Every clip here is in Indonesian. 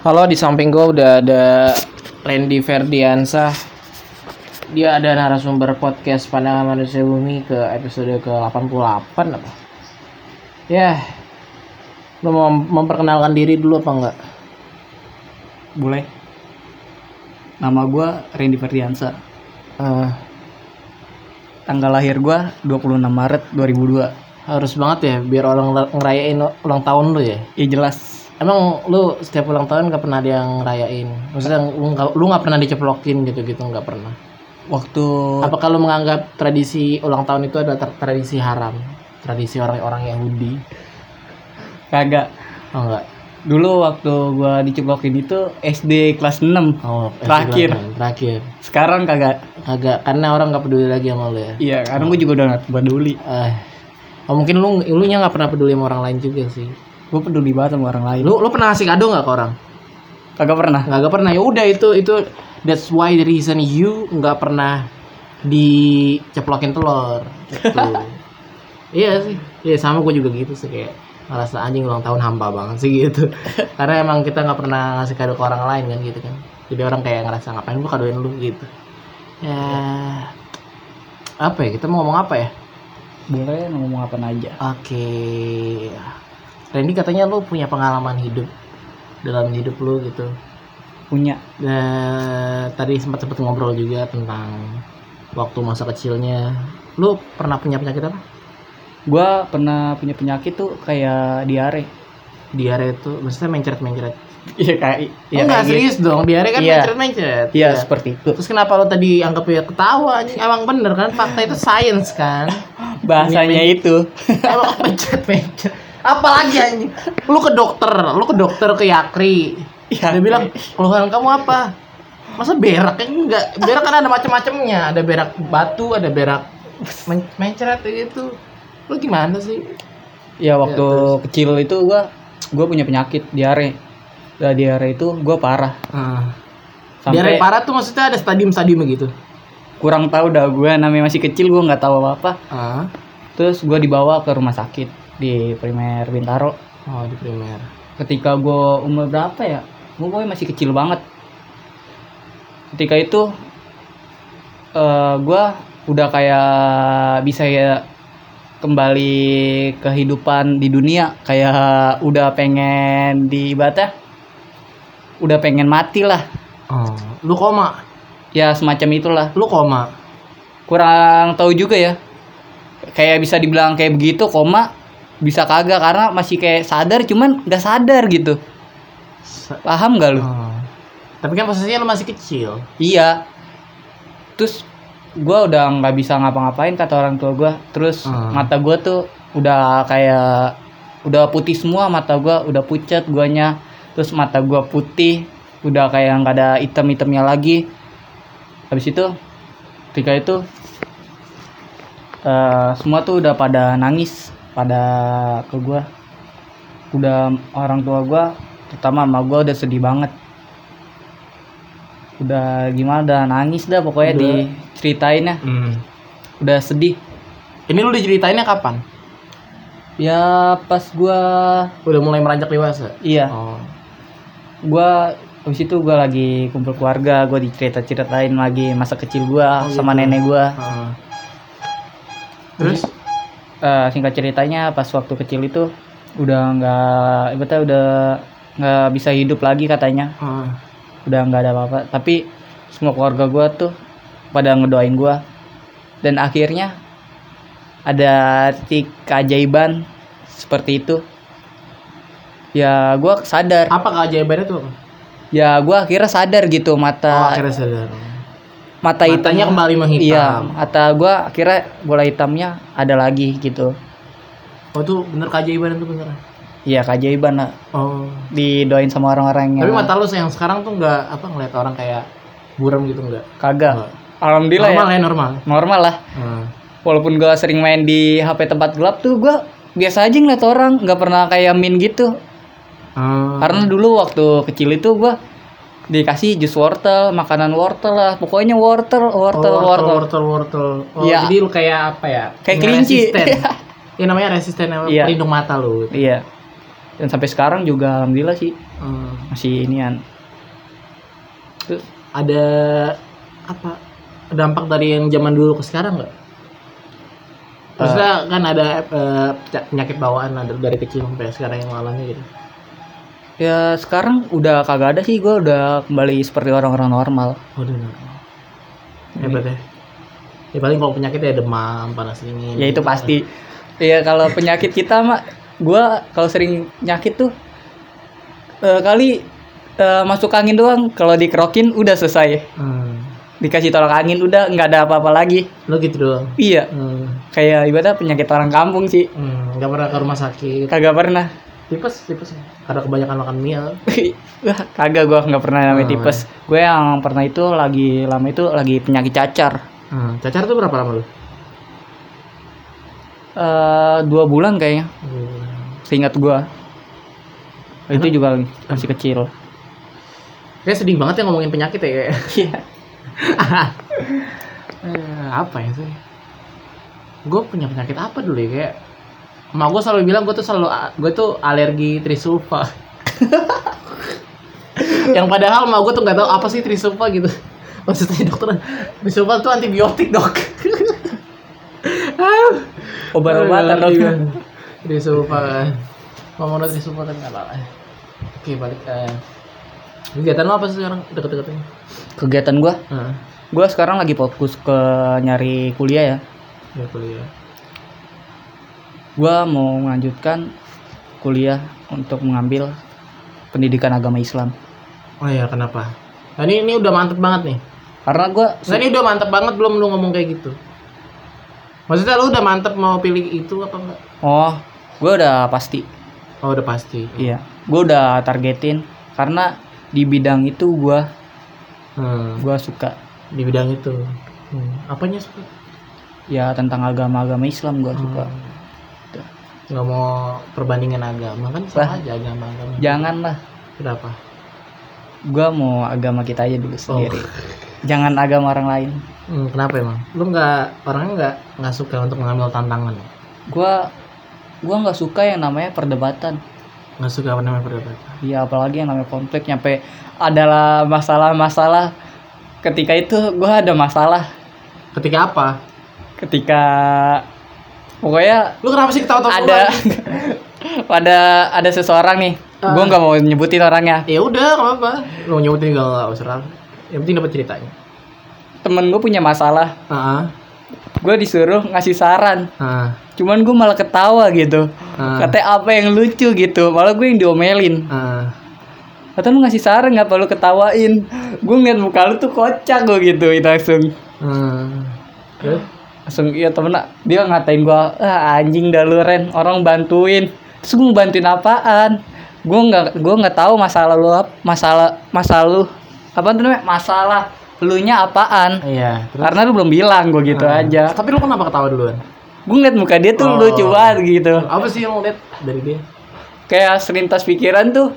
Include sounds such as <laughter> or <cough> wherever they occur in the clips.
Halo, di samping gue udah ada Randy Ferdiansa. Dia ada narasumber podcast Pandangan Manusia Bumi ke episode ke-88 apa? Ya, lu mau memperkenalkan diri dulu apa enggak? Boleh. Nama gua Randy Ferdiansa. Eh, Tanggal lahir gua 26 Maret 2002. harus banget ya biar orang ngerayain ulang tahun lu ya. Ya jelas. Emang lu setiap ulang tahun gak pernah ada yang ngerayain? Maksudnya lu nggak- lu nggak pernah diceplokin gitu-gitu nggak pernah? Waktu Apa kalau menganggap tradisi ulang tahun itu adalah tra- tradisi haram? Tradisi orang-orang Yahudi? kagak Oh enggak. dulu waktu gua diceplokin itu SD kelas 6. Oh, Terakhir. SD terakhir. Sekarang kagak. Agak karena orang nggak peduli lagi sama lu ya. Iya, karena gua juga udah gak peduli. Eh. Oh, mungkin lu lu nya nggak pernah peduli sama orang lain juga sih. Gua peduli banget sama orang lain. Lu lu pernah ngasih kado nggak ke orang? kagak pernah. Nggak pernah. Ya udah itu itu that's why the reason you nggak pernah diceplokin telur. Gitu. <laughs> iya sih. Iya sama gue juga gitu sih kayak ngerasa anjing ulang tahun hampa banget sih gitu. <laughs> Karena emang kita nggak pernah ngasih kado ke orang lain kan gitu kan. Jadi orang kayak ngerasa ngapain gue kadoin lu gitu. Ya apa ya kita mau ngomong apa ya? Boleh ngomong apa aja. Oke. Randy katanya lu punya pengalaman hidup dalam hidup lu gitu. Punya Nah, tadi sempat sempat ngobrol juga tentang waktu masa kecilnya. Lu pernah punya penyakit apa? gua pernah punya penyakit tuh kayak diare. Diare itu maksudnya mencret-mencret. Iya kayak Ya, enggak serius dong. Diare kan Iya. mencret-mencret. Iya, Ya. seperti itu. Terus kenapa lu tadi anggap ya ketawa? Emang bener kan fakta itu sains kan? <laughs> Bahasanya itu. <laughs> Emang mencret-mencret. Apalagi anjing? Lu ke dokter, lu ke dokter ke Yakri. Iya. Dia bilang, "Keluhan kamu apa?" Masa berak kan enggak? Berak kan ada macam-macamnya. Ada berak batu, ada berak men mencret gitu. Lu gimana sih? Ya waktu terus. kecil itu gua gua punya penyakit diare. Nah, diare itu gua parah. Ah. Sampai Diare parah tuh maksudnya ada stadium-stadium gitu. kurang tahu dah gua namanya masih kecil gua nggak tahu apa-apa. Ah. Terus gua dibawa ke rumah sakit di Primer Bintaro. Oh, di primer. Ketika gua umur berapa ya? Pokoknya masih kecil banget. Ketika itu eh gua udah kayak bisa ya kembali kehidupan di dunia kayak udah pengen di ibadah udah pengen mati lah Oh, lu koma. ya semacam itulah Lu koma. kurang tahu juga ya kayak bisa dibilang kayak begitu koma bisa kagak karena masih kayak sadar cuman nggak sadar gitu. Paham gak lu? Oh. Tapi kan posisinya lu masih kecil. iya. Terus gua udah nggak bisa ngapa-ngapain kata orang tua gua. Terus Hmm. mata gua tuh udah kayak udah putih semua mata gua udah pucat guanya. Terus mata gua putih udah kayak nggak ada item-itemnya lagi. Habis itu ketika itu eh, semua tuh udah pada nangis pada ke gua udah orang tua gua terutama sama gua udah sedih banget udah gimana udah nangis dah pokoknya Udah. diceritainnya Hmm. udah sedih Ini lu diceritainnya kapan? ya pas gua Udah mulai meranjak dewasa. iya Oh. gua habis itu gua lagi kumpul keluarga gua dicerita-ceritain lagi masa kecil gua Oh, sama gitu. nenek gua Heeh. Terus? Eh, singkat ceritanya pas waktu kecil itu udah nggak ibaratnya udah nggak bisa hidup lagi katanya Heeh. udah nggak ada apa-apa tapi semua keluarga gua tuh pada ngedoain gua dan akhirnya ada titik keajaiban seperti itu ya gua sadar Apa keajaibannya tuh? ya gua akhirnya sadar gitu Oh, mata akhirnya sadar. Mata hitam Matanya kembali menghitam. iya mata gua akhirnya bola hitamnya ada lagi gitu Oh, itu bener keajaiban itu bener. iya keajaiban lah Oh. didoain sama orang-orang yang Tapi mata lu yang sekarang tuh nggak apa ngeliat orang kayak buram gitu enggak? kagak alhamdulillah normal ya ya normal. normal lah Hmm. walaupun gua sering main di HP tempat gelap tuh gua biasa aja ngeliat orang nggak pernah kayak min gitu Hmm. karena dulu waktu kecil itu gua dikasih jus wortel makanan wortel lah pokoknya wortel wortel oh, wortel, wortel, wortel. Oh, Iya. jadi lu kayak apa ya? Kayak kelinci. <laughs> Iya namanya resisten? Iya. pelindung mata lu. iya dan sampai sekarang juga alhamdulillah sih Hmm. masih inian Terus ada apa dampak dari yang zaman dulu ke sekarang nggak? Maksudnya kan ada eh, penyakit bawaan ada dari kecil sampai sekarang yang alami gitu. Ya sekarang udah kagak ada sih gue udah kembali seperti orang-orang normal Waduh. Hebat ya. Ya paling kalau penyakit ya demam, panas dingin. ya itu gitu. pasti ya kalau penyakit kita mah gue kalau sering nyakit tuh eh, kali eh, masuk angin doang kalau dikerokin udah selesai Hmm. dikasih tolak angin udah nggak ada apa-apa lagi Lo gitu doang. iya Hmm. kayak ibadah penyakit orang kampung sih Hmm. Gak pernah ke rumah sakit. kagak pernah Tipes, tipes. Karena kebanyakan makan mie. Wah, kagak gua nggak pernah namanya Oh, tipes gue yang pernah itu lagi lama itu lagi penyakit cacar Hmm. Cacar tuh berapa lama lu? eh dua bulan kayaknya Hmm. seingat gua itu juga masih kecil Kayak sedih banget ya ngomongin penyakit ya kayak. iya <laughs> Eh, apa ya sih? Gue punya penyakit apa dulu ya kayak Emak gue selalu bilang gue tuh selalu gue tuh alergi trisulfa. <laughs> yang padahal emak gue tuh nggak tahu apa sih trisulfa gitu. Maksudnya dokter trisulfa tuh antibiotik dok. <laughs> Obat-obatan dong iya. Trisulfa. Ngomongin trisulfa kan nggak apa-apa. Oke balik. Eh, kegiatan lo apa sih sekarang deket-deketnya? kegiatan gua Heeh. gua sekarang lagi fokus ke nyari kuliah ya Ya kuliah. Gua mau melanjutkan kuliah untuk mengambil pendidikan agama Islam Oh iya, kenapa? Nah, ini ini udah mantep banget nih. karena gua Nah, ini udah mantep banget belum lu ngomong kayak gitu. Maksudnya lu udah mantep mau pilih itu apa enggak? oh gua udah pasti Oh, udah pasti. iya gua udah targetin karena di bidang itu gua Hmm, gua suka di bidang itu. Hmm. Apanya suka? ya tentang agama-agama Islam gua suka Hmm. Nggak mau perbandingan agama kan sama aja agama agama. janganlah Kenapa? gua mau agama kita aja dulu Oh. sendiri jangan agama orang lain Hmm, kenapa emang? Lu nggak orangnya nggak nggak suka untuk mengambil tantangan? gua gua nggak suka yang namanya perdebatan Nggak suka apa namanya perdebatan? Iya apalagi yang namanya konflik nyampe adalah masalah-masalah ketika itu gua ada masalah Ketika apa? ketika pokoknya Lu kenapa sih ketawa-tawa? ada <laughs> pada ada seseorang nih Ah. gua nggak mau nyebutin orangnya Ya udah, nggak apa-apa. Lu nyebutin nggak nggak usah. Yang penting dapat ceritanya. temen gue punya masalah Ah, gue disuruh ngasih saran ah, cuman gue malah ketawa gitu ah, katanya apa yang lucu gitu malah gue yang diomelin ah. kata lu ngasih saran nggak perlu ketawain gue ngeliat muka lu tuh kocak gue gitu itu langsung Hmm. Terus? Langsung iya temen dia ngatain gua ah anjing dah lu Ren orang bantuin terus gue bantuin apaan gue nggak gue nggak tahu masalah lu masalah masalah lu apa tuh namanya masalah lu nya apaan Iya. Terus? karena lu belum bilang gue gitu Ah. aja Tapi lu kenapa ketawa duluan? gue ngeliat muka dia tuh Oh. lucu banget gitu Apa sih yang lu lihat dari dia? kayak selintas pikiran tuh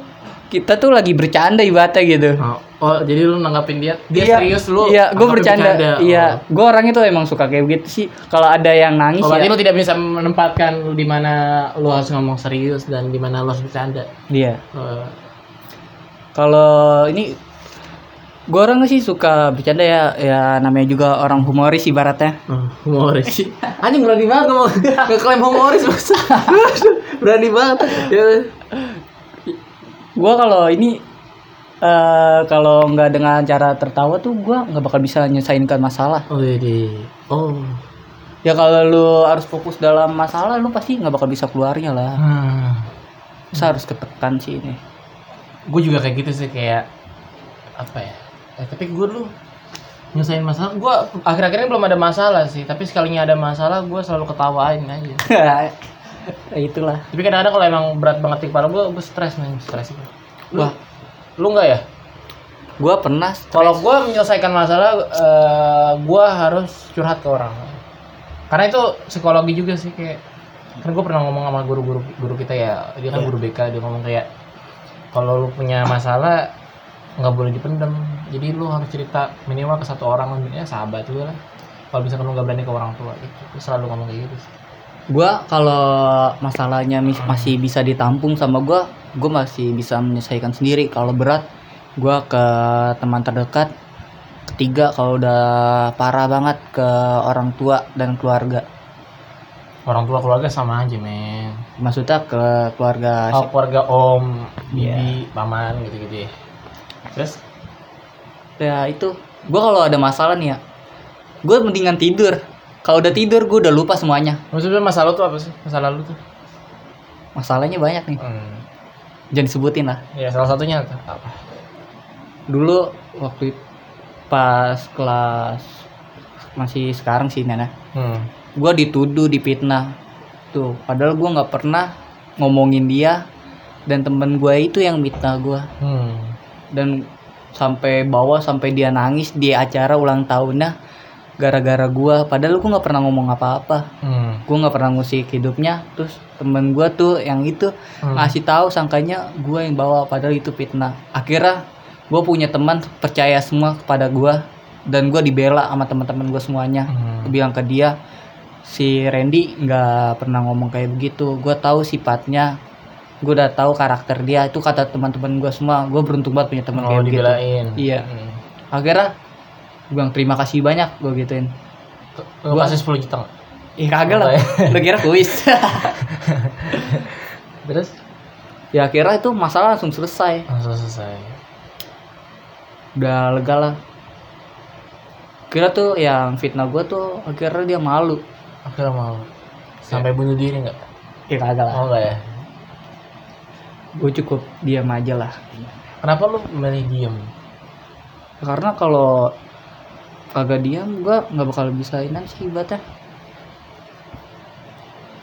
kita tuh lagi bercanda ibaratnya gitu Oh, oh, jadi lu nanggapin dia, dia Iya, serius lu. iya gue anggapnya bercanda, iya Oh. gue orangnya tuh emang suka kayak begitu sih kalau ada yang nangis Oh, berarti ya lu tidak bisa menempatkan lu di mana lu harus ngomong serius dan di mana lu harus bercanda. iya Oh, Kalau ini gue orang sih suka bercanda ya, ya namanya juga orang humoris ibaratnya. oh, humoris sih. <laughs> Anjing berani banget ngomong <laughs> ngeklaim humoris maksud. <laughs> berani banget. Ya. Gue kalau ini eh kalau nggak dengan cara tertawa tuh gue nggak bakal bisa nyelesainkan masalah. Oh, jadi. Oh. Ya kalau lu harus fokus dalam masalah, lu pasti nggak bakal bisa keluarnya lah. Hmm. Masa harus ketekan sih ini. gue juga kayak gitu sih kayak apa ya eh, tapi gue dulu nyelesain masalah gue akhir-akhir ini belum ada masalah sih tapi sekalinya ada masalah gue selalu ketawain aja <laughs> itulah. tapi kadang-kadang kalau emang berat banget di kepala gue gue stres nih stres lu, Wah. Lu nggak ya? Gue pernah kalau gue menyelesaikan masalah eh, gue harus curhat ke orang. Karena itu psikologi juga sih kayak kan gue pernah ngomong sama guru-guru guru kita ya dia kan Iya. guru BK dia ngomong kayak kalau lu punya masalah nggak boleh dipendem jadi lu harus cerita minimal ke satu orang ya sahabat lu lah. Kalau bisa lu nggak berani ke orang tua gitu Dia selalu ngomong kayak gitu sih. gua kalau masalahnya masih bisa ditampung sama gua gua masih bisa menyelesaikan sendiri. Kalau berat gua ke teman terdekat ketiga kalau udah parah banget ke orang tua dan keluarga. Orang tua keluarga sama aja men. Maksudnya ke keluarga oh, keluarga om Iya. bibi paman gitu gitu ya. Terus? Ya itu. Gua kalau ada masalah nih ya gua mendingan tidur. Kalau udah tidur gua udah lupa semuanya. Maksudnya masalah tuh apa sih? Masalah lu tuh? Masalahnya banyak nih. Hmm. Jangan disebutin lah. Ya salah satunya apa? Dulu waktu pas kelas masih sekarang sih Nana. Hmm. gue dituduh dipitnah. Tuh padahal gue nggak pernah ngomongin dia dan temen gue itu yang mitnah gue Hmm. dan sampai bawah sampai dia nangis di acara ulang tahunnya gara-gara gue padahal gue nggak pernah ngomong apa-apa Hmm. gue nggak pernah ngusik hidupnya terus temen gue tuh yang itu Hmm. ngasih tahu sangkanya gue yang bawa padahal itu fitnah akhirnya gue punya teman percaya semua kepada gue dan gue dibela sama teman-teman gue semuanya Hmm. gue bilang ke dia si Randy nggak pernah ngomong kayak begitu gue tahu sifatnya gue udah tahu karakter dia itu kata teman-teman gue semua gue beruntung banget punya teman Oh, kayak dibelain. Iya. Hmm. akhirnya gue bilang terima kasih banyak gue gituin Gua- kasih 10 juta ih kagak lah Oke. lu kira kuis <laughs> Terus? ya akhirnya itu masalah langsung selesai Langsung selesai. udah lega lah kira tuh yang fitnah gue tuh akhirnya dia malu Akhirnya mau. Sampai bunuh diri nggak? ya kagak lah Oh enggak ya? gue cukup diam aja lah Kenapa lu memilih diem? karena kalau kagak diam gue nggak bakal bisa ini sih ibaratnya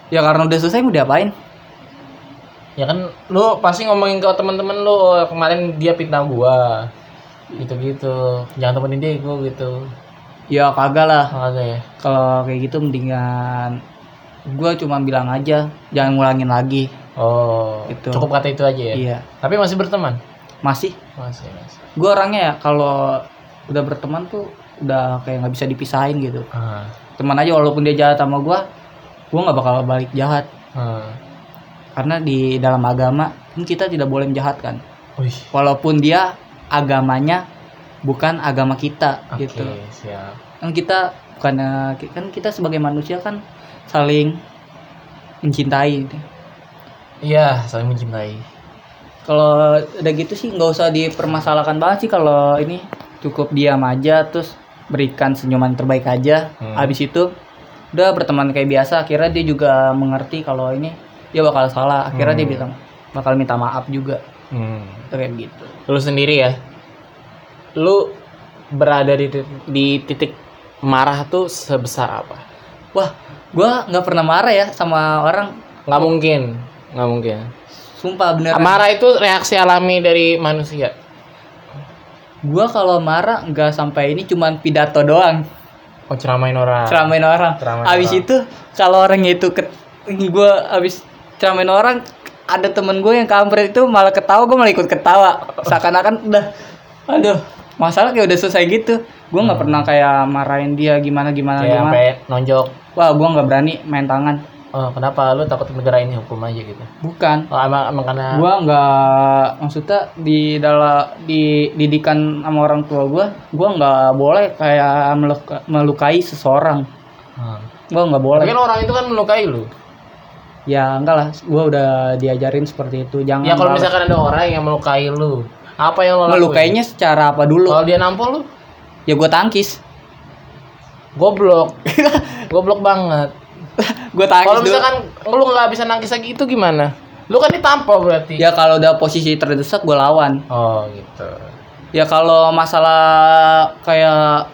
ya karena udah selesai mau diapain Ya kan lu pasti ngomongin ke teman-teman lu "Oh, kemarin dia fitnah gua. Gitu-gitu. Jangan temenin dia gua gitu. ya kagak lah Enggak ya. kalau kayak gitu mendingan gue cuma bilang aja jangan ngulangin lagi Oh, Gitu. cukup kata itu aja ya. iya Tapi masih berteman? masih Masih, masih. gue orangnya ya kalau udah berteman tuh udah kayak nggak bisa dipisahin gitu Ah. teman aja walaupun dia jahat sama gue gue nggak bakal balik jahat Ah. karena di dalam agama kan kita tidak boleh menjahatkan Wih. walaupun dia agamanya bukan agama kita Oke, gitu siap. kan kita bukan kan kita sebagai manusia kan saling mencintai gitu. Iya, saling mencintai. kalau udah gitu sih nggak usah dipermasalahkan banget sih kalau ini cukup diam aja terus berikan senyuman terbaik aja Hmm. habis itu udah berteman kayak biasa akhirnya dia juga mengerti kalau ini dia bakal salah akhirnya dia Hmm. bilang bakal minta maaf juga Hmm. kayak gitu Lu sendiri ya. Lu berada di titik, di titik marah tuh sebesar apa? wah gua nggak pernah marah ya sama orang Nggak mungkin, nggak mungkin. sumpah bener Marah itu reaksi alami dari manusia. Gua kalau marah nggak sampai ini cuman pidato doang. Oh ceramain orang. ceramain orang. Ceramain abis orang. itu kalau orangnya itu ke gue abis ceramain orang ada temen gue yang kampret itu malah ketawa gue malah ikut ketawa. <laughs> Seakan-akan udah aduh masalah kayak udah selesai gitu. Gue nggak pernah kayak marahin dia gimana gimana Kayak gimana. nonjok. wah gue nggak berani main tangan Oh, kenapa lu takut negara ini hukum aja gitu? bukan Oh, emang, emang karena gue nggak maksudnya di dalam di didikan sama orang tua gue gue nggak boleh kayak meluka- melukai seseorang Hmm. gue nggak boleh kan orang itu kan melukai lu. ya enggak lah gue udah diajarin seperti itu jangan Ya kalau misalkan ada orang yang melukai lu, apa yang lo lakuin? melukainya secara apa dulu Kalau dia nampol lu, ya gue tangkis goblok. <laughs> goblok banget. <laughs> gue tangkis Kalau dulu. misalkan lu nggak bisa nangkis lagi itu gimana? Lu kan ditampol berarti. ya kalau udah posisi terdesak gue lawan Oh, gitu. ya kalau masalah kayak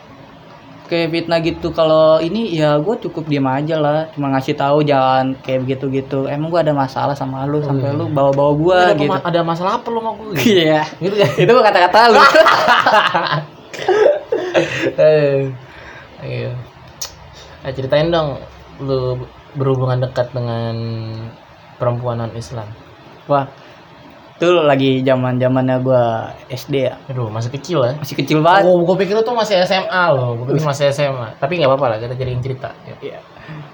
kayak fitnah gitu kalau ini ya gue cukup diem aja lah cuma ngasih tahu jangan kayak begitu gitu emang gue ada masalah sama lu sampai iya. lu bawa bawa gue ada, gitu ada masalah apa lu sama gue? iya gitu kan? itu kata-kata lu <laughs> Eh, Iya. Eh, ceritain dong lu berhubungan dekat dengan perempuan non Islam. wah itu lagi zaman zamannya gua SD ya Aduh, masih kecil ya. masih kecil banget Oh, gue pikir lu tuh masih SMA loh. Gue pikir masih SMA. Tapi nggak apa-apa lah, kita jadiin cerita. Ya. Iya.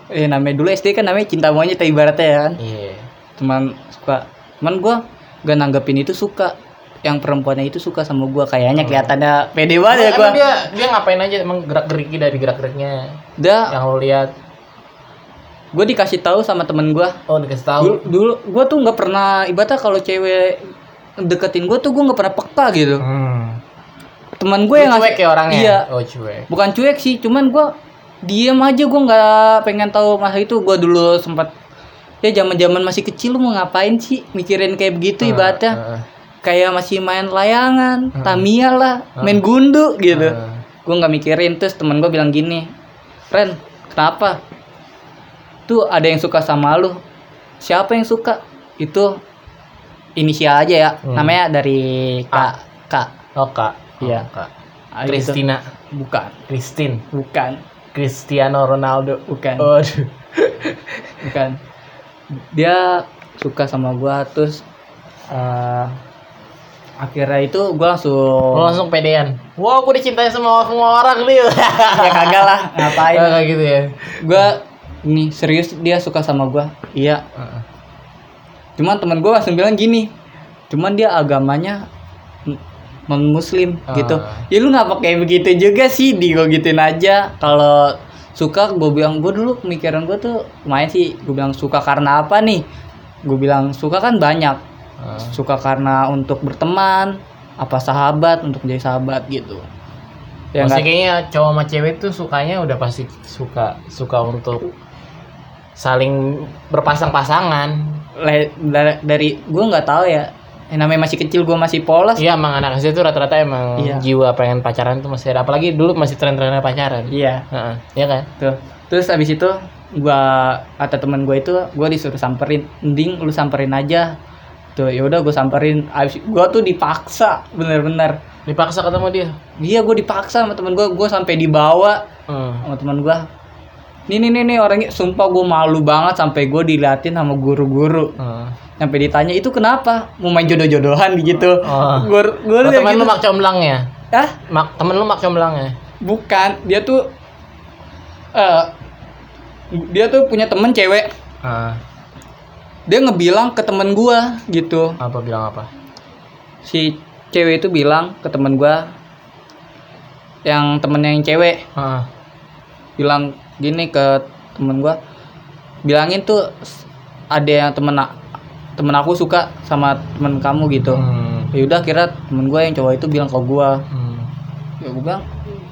Eh namanya dulu SD kan namanya cinta monyet ya ibaratnya ya kan. Iya. Teman suka. Cuman gua gak nanggepin itu suka. Yang perempuannya itu suka sama gua kayaknya kelihatannya pede banget ya gua. dia dia ngapain aja emang gerak geriki dari gerak geriknya Udah, yang lo lihat. Gua dikasih tahu sama temen gua. Oh, dikasih tahu. Dulu, dulu gua tuh nggak pernah ibaratnya kalau cewek deketin gua tuh gua nggak pernah peka gitu. Hmm. Teman gue yang cuek ya orangnya. Iya. Oh, cuek. bukan cuek sih cuman gua diem aja gua nggak pengen tahu masa itu gua dulu sempat ya zaman zaman masih kecil lu mau ngapain sih mikirin kayak begitu ibaratnya Heeh. kayak masih main layangan Hmm. Tamiya lah main gundu gitu Heeh. gua nggak mikirin terus temen gua bilang gini Ren kenapa tuh ada yang suka sama lu siapa yang suka itu inisial aja ya Hmm. namanya dari kak kak Oh, Kak. Oh, Iya. Kak. Ah, gitu. Christina, bukan Christine, bukan Cristiano Ronaldo. bukan Oh, aduh. <laughs> bukan dia suka sama gua terus eh akhirnya itu gua langsung Lo langsung pedean. Wow, gue dicintai sama semua orang nih. ya kagak lah <laughs> ngapain Oh, kayak gitu ya. gua ini serius dia suka sama gua. Iya. Heeh. cuman teman gua langsung bilang gini cuman dia agamanya non muslim Ah. gitu. Ya lu nggak pakai begitu juga sih di gua gituin aja. Kalau suka gue bilang gue dulu pemikiran gue tuh main sih. Gue bilang suka karena apa nih? Gue bilang suka kan banyak. Heeh. suka karena untuk berteman apa sahabat untuk jadi sahabat gitu. Ya Maksudnya kayaknya cowok sama cewek tuh sukanya udah pasti suka suka untuk saling berpasang-pasangan. le- dari, gue nggak tahu ya yang namanya masih kecil gue masih polos Iya, emang anak SD tuh rata-rata emang Iya. jiwa pengen pacaran tuh masih ada. Apalagi dulu masih tren-trennya pacaran. iya Heeh. Iya kan? tuh terus abis itu gua kata teman gue itu gue disuruh samperin mending lu samperin aja tuh yaudah gue samperin abis gua tuh dipaksa bener-bener Dipaksa ketemu dia. iya gue dipaksa sama temen gue gue sampai dibawa Hmm. sama teman gue nih nih nih, nih orangnya sumpah gue malu banget sampai gue diliatin sama guru-guru Hmm. sampai ditanya itu kenapa mau main jodoh-jodohan gitu Oh. gue gue Oh, temen lu mak comblangnya? ah Mak temen lu mak comblangnya? bukan dia tuh eh dia tuh punya temen cewek Ah, dia ngebilang ke temen gua gitu apa bilang apa? si cewek itu bilang ke temen gua yang temennya yang cewek Ah. bilang gini ke temen gua bilangin tuh ada yang temen temen aku suka sama temen kamu gitu Hmm. ya udah kira temen gua yang cowok itu bilang ke gua Hmm. ya gua bilang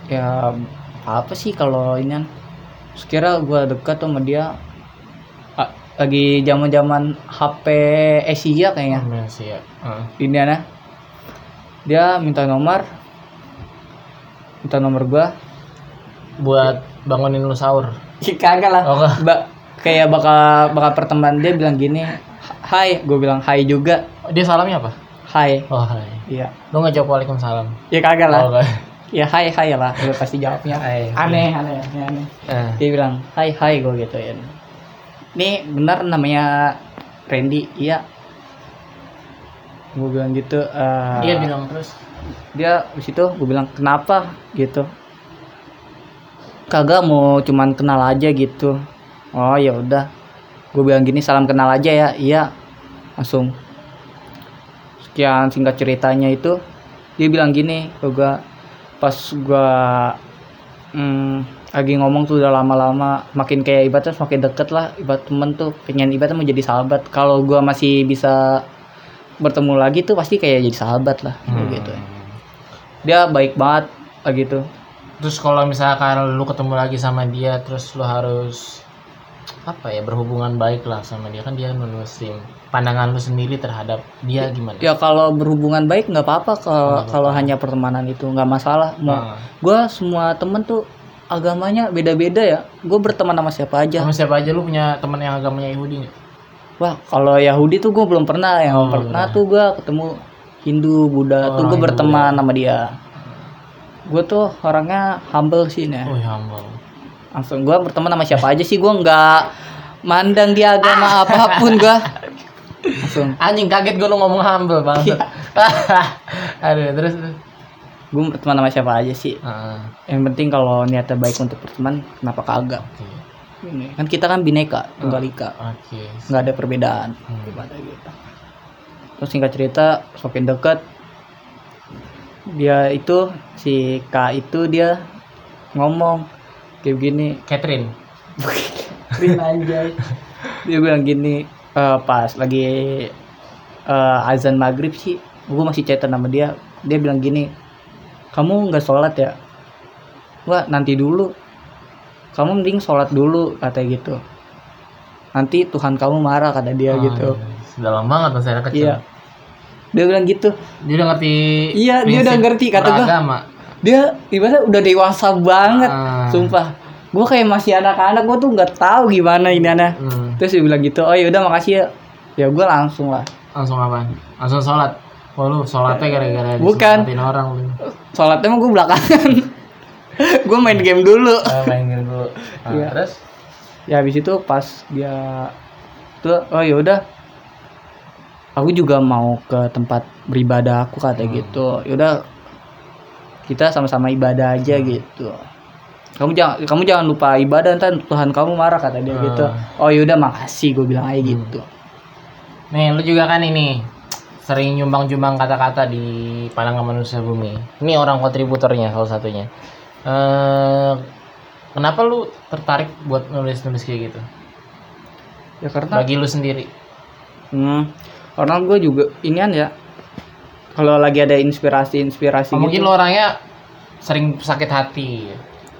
ya apa sih kalau ini kan sekira gua dekat sama dia lagi zaman zaman HP Asia kayaknya Amnesia. Ah. ini ana dia minta nomor minta nomor gua Buat bangunin lu sahur. <laughs> Kagak lah Oh. Ba- kayak bakal bakal pertemuan dia bilang gini hai gue bilang hai juga Dia salamnya apa? hai Oh, hai. iya Lu nggak jawab waalaikumsalam. ya kagak lah Oh, ya hai hai lah gue pasti jawabnya Hai. aneh aneh aneh, aneh. Eh. dia bilang hai hai gue gituin nih benar namanya Randy iya gue bilang gitu eh, Dia bilang terus. dia di situ gue bilang kenapa gitu kagak mau cuman kenal aja gitu. Oh ya udah. Gue bilang gini salam kenal aja ya. Iya langsung. Sekian singkat ceritanya itu. Dia bilang gini gue pas gue hmm, lagi ngomong tuh udah lama-lama makin kayak ibaratnya semakin deket lah ibarat temen tuh pengen ibaratnya mau jadi sahabat. Kalau gue masih bisa bertemu lagi tuh pasti kayak jadi sahabat lah. Kayak Hmm. gitu dia baik banget gitu Terus kalau misalkan lu ketemu lagi sama dia, terus lu harus apa ya berhubungan baik lah sama dia kan dia non muslim. Pandangan lu sendiri terhadap dia gimana? ya kalau berhubungan baik nggak apa-apa kalau Nggak kalau hanya pertemanan itu nggak masalah Nah, gue semua temen tuh agamanya beda-beda ya gue berteman sama siapa aja sama siapa aja lu punya teman yang agamanya Yahudi nggak? wah kalau Yahudi tuh gue belum pernah yang Oh, pernah belum. tuh gue ketemu Hindu Buddha tuh Orang gue berteman sama dia gue tuh orangnya humble sih nih Oh ampun. langsung gue berteman sama siapa aja sih gue nggak mandang dia agama <laughs> apa pun gue langsung Anjing kaget gue lu ngomong humble banget. Iya. <laughs> Aduh, terus terus. gue berteman sama siapa aja sih Heeh. yang penting kalau niatnya baik untuk berteman kenapa kagak Oke. Ini, kan kita kan bineka tunggal ika Oke. nggak ada perbedaan Hmm. gitu terus singkat cerita semakin deket dia itu si K itu dia ngomong kayak gini Catherine. <laughs> Rin anjay. Dia bilang gini eh, pas lagi eh, azan maghrib sih gue masih chatan sama dia. Dia bilang gini kamu nggak sholat ya? Wah nanti dulu. Kamu mending sholat dulu katanya gitu. Nanti Tuhan kamu marah kata dia Oh, gitu. iya. Dalam banget masa anak kecil. iya dia bilang gitu Dia udah ngerti. Iya, dia udah ngerti, kata gua. beragama. dia ibaratnya udah dewasa banget Ah. sumpah gue kayak masih anak-anak gue tuh nggak tahu gimana ini anak Hmm. terus dia bilang gitu oh yaudah makasih ya ya gue langsung lah Langsung apa? Langsung sholat. Wah lu sholatnya gara-gara Bukan. orang lu. sholatnya mah gue belakangan <laughs> gue main game dulu Ah, main game dulu. <laughs> Nah, Iya. Terus? ya habis itu pas dia tuh oh yaudah aku juga mau ke tempat beribadah aku kata Hmm. gitu yaudah kita sama-sama ibadah aja Hmm. gitu kamu jangan kamu jangan lupa ibadah ntar Tuhan kamu marah kata dia Hmm. gitu oh yaudah makasih gue bilang aja Hmm. gitu Nih, lu juga kan ini sering nyumbang-nyumbang kata-kata di pandangan manusia bumi. Ini orang kontributornya salah satunya. Eh, kenapa lu tertarik buat nulis-nulis kayak gitu? ya karena Bagi lu sendiri. hmm, karena gue juga inian ya kalau lagi ada inspirasi-inspirasi Oh, mungkin gitu lu orangnya sering sakit hati.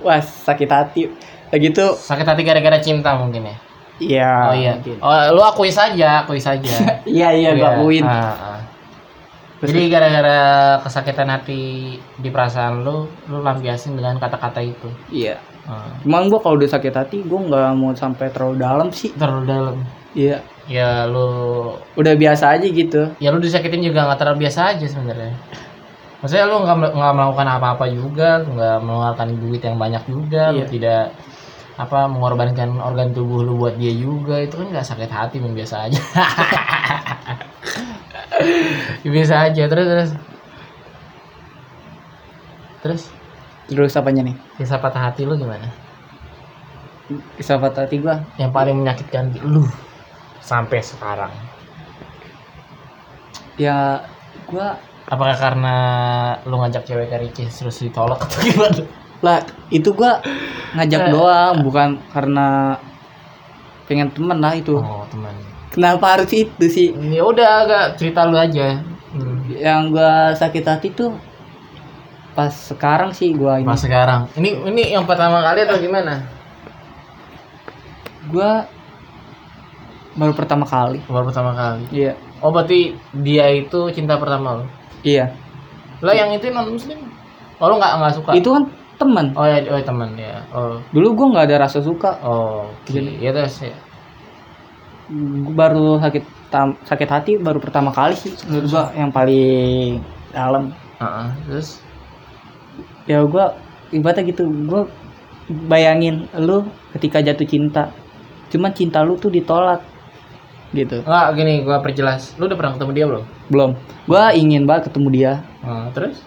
wah sakit hati lagi tuh Sakit hati gara-gara cinta mungkin ya. iya oh iya. mungkin. Oh, lu akui saja, akui saja. <laughs> iya iya gue akuin Ah, ah. Jadi gara-gara kesakitan hati di perasaan lu, lu lampiasin dengan kata-kata itu. iya Ah. Cuman gua kalau udah sakit hati gua nggak mau sampai terlalu dalam sih. Terlalu dalam. Iya. Ya lu Udah biasa aja gitu. ya lu disakitin juga nggak terlalu biasa aja sebenarnya maksudnya lu nggak mel- nggak melakukan apa-apa juga lu nggak mengeluarkan duit yang banyak juga lu Iya. tidak apa mengorbankan organ tubuh lu buat dia juga itu kan nggak sakit hati men biasa aja <laughs> biasa aja terus terus terus Terus apanya nih? kisah patah hati lu gimana Kisah patah hati gua. yang paling menyakitkan lu sampai sekarang Ya gua apakah karena lu ngajak cewek ke Ricis terus ditolak atau gimana lah itu gua ngajak Eh. doang bukan karena pengen temen lah itu. oh teman Kenapa harus itu sih? ya udah agak cerita lu aja hmm. Yang gua sakit hati tuh pas sekarang sih gua ini. Pas sekarang ini ini yang pertama kali atau gimana Gua baru pertama kali. baru pertama kali Iya. oh berarti dia itu cinta pertama lo Iya. lah yang itu non muslim oh lu nggak nggak suka Itu kan teman. oh ya oh teman ya oh Dulu gua nggak ada rasa suka. oh Gini. ya terus ya Gua baru sakit tam- sakit hati baru pertama kali sih menurut gua yang paling dalam Heeh, terus ya gua ibaratnya gitu gua bayangin lu ketika jatuh cinta cuman cinta lu tuh ditolak gitu. Nggak gini gua perjelas. Lu udah pernah ketemu dia belum? Belum. Gua ingin banget ketemu dia. Oh, terus?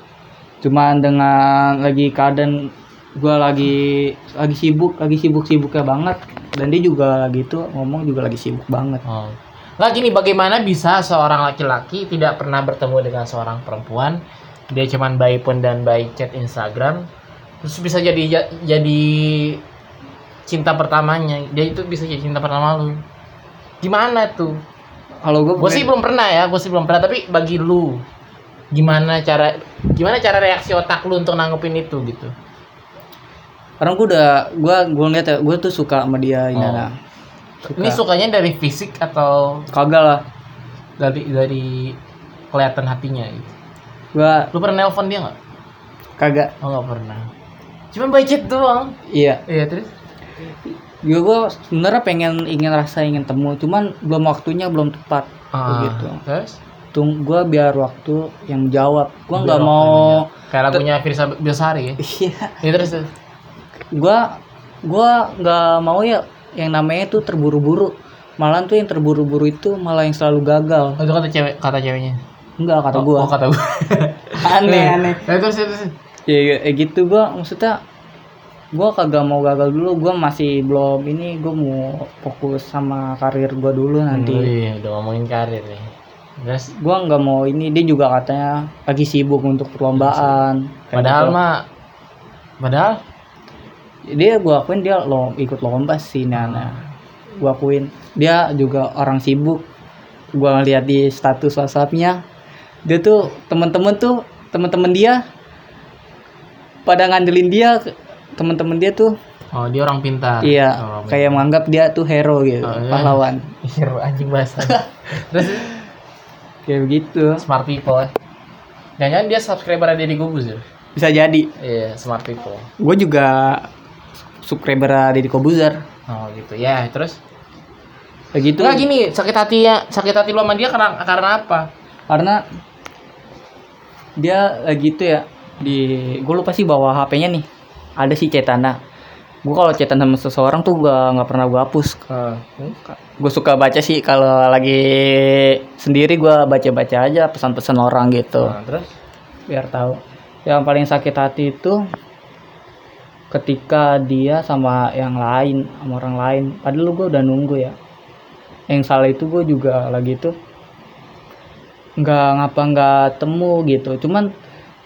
Cuman dengan lagi keadaan gua lagi lagi sibuk lagi sibuk sibuknya banget. Dan dia juga lagi itu ngomong juga lagi sibuk banget. Oh. Nggak gini bagaimana bisa seorang laki-laki tidak pernah bertemu dengan seorang perempuan? Dia cuman by phone dan by chat Instagram. Terus bisa jadi ja- jadi cinta pertamanya. Dia itu bisa jadi cinta pertama lu gimana tuh? Kalau gua gue sih belum pernah ya gue sih belum pernah tapi bagi lu gimana cara gimana cara reaksi otak lu untuk nanggepin itu gitu? Karena gua udah gua gua lihat ya gua tuh suka sama dia ini Oh. nah. Suka. ini sukanya dari fisik atau kagak lah. dari dari kelihatan hatinya gitu? Gua lu pernah nelpon dia nggak? Kagak. Oh nggak pernah. Cuman by chat doang? Iya. Iya terus juga gue sebenarnya pengen ingin rasa ingin temu cuman belum waktunya belum tepat. Ah, Begitu. terus? Tung gue biar waktu yang menjawab gue nggak mau kayak lagunya Firsa Besari <laughs> ya iya. Terus gue gue nggak mau ya yang namanya tuh terburu-buru. Malahan tuh yang terburu-buru itu malah yang selalu gagal. Oh, itu kata cewek kata ceweknya. enggak kata Oh, gua. Oh, kata gua. <laughs> aneh aneh. Ya, terus terus. ya, ya gitu gua. Maksudnya gua kagak mau gagal dulu gua masih belum ini gua mau fokus sama karir gua dulu nanti. Iya, udah ngomongin karir nih. Terus? Gua nggak mau ini dia juga katanya lagi sibuk untuk perlombaan. Kayak padahal gitu. mah padahal? Dia gua akuin dia lo ikut lomba sih Nana gua akuin. Dia juga orang sibuk. Gua ngeliat di status WhatsAppnya. Dia tuh temen-temen tuh temen-temen dia pada ngandelin dia temen-temen dia tuh oh dia orang pintar. iya Oh, kayak menganggap dia tuh hero gitu Oh, iya. pahlawan <laughs> hero anjing bahasa. <laughs> terus kayak begitu smart people ya. Jangan-jangan dia subscriber Deddy Gubus ya? bisa jadi Iya, smart people. gue juga subscriber Deddy Kobuzer Oh gitu. Ya, terus kayak gitu Enggak gini, sakit hatinya, sakit hati lo sama dia karena karena apa? karena dia lagi itu ya di gue lupa sih bawa HP-nya nih ada sih cetana gue kalau cetan sama seseorang tuh gak nggak pernah gue hapus. Gue suka baca sih kalau lagi sendiri gue baca baca aja pesan-pesan orang gitu. Nah, terus? Biar tahu. Yang paling sakit hati itu ketika dia sama yang lain sama orang lain. Padahal gue udah nunggu ya. Yang salah itu gue juga lagi tuh nggak ngapa nggak temu gitu. Cuman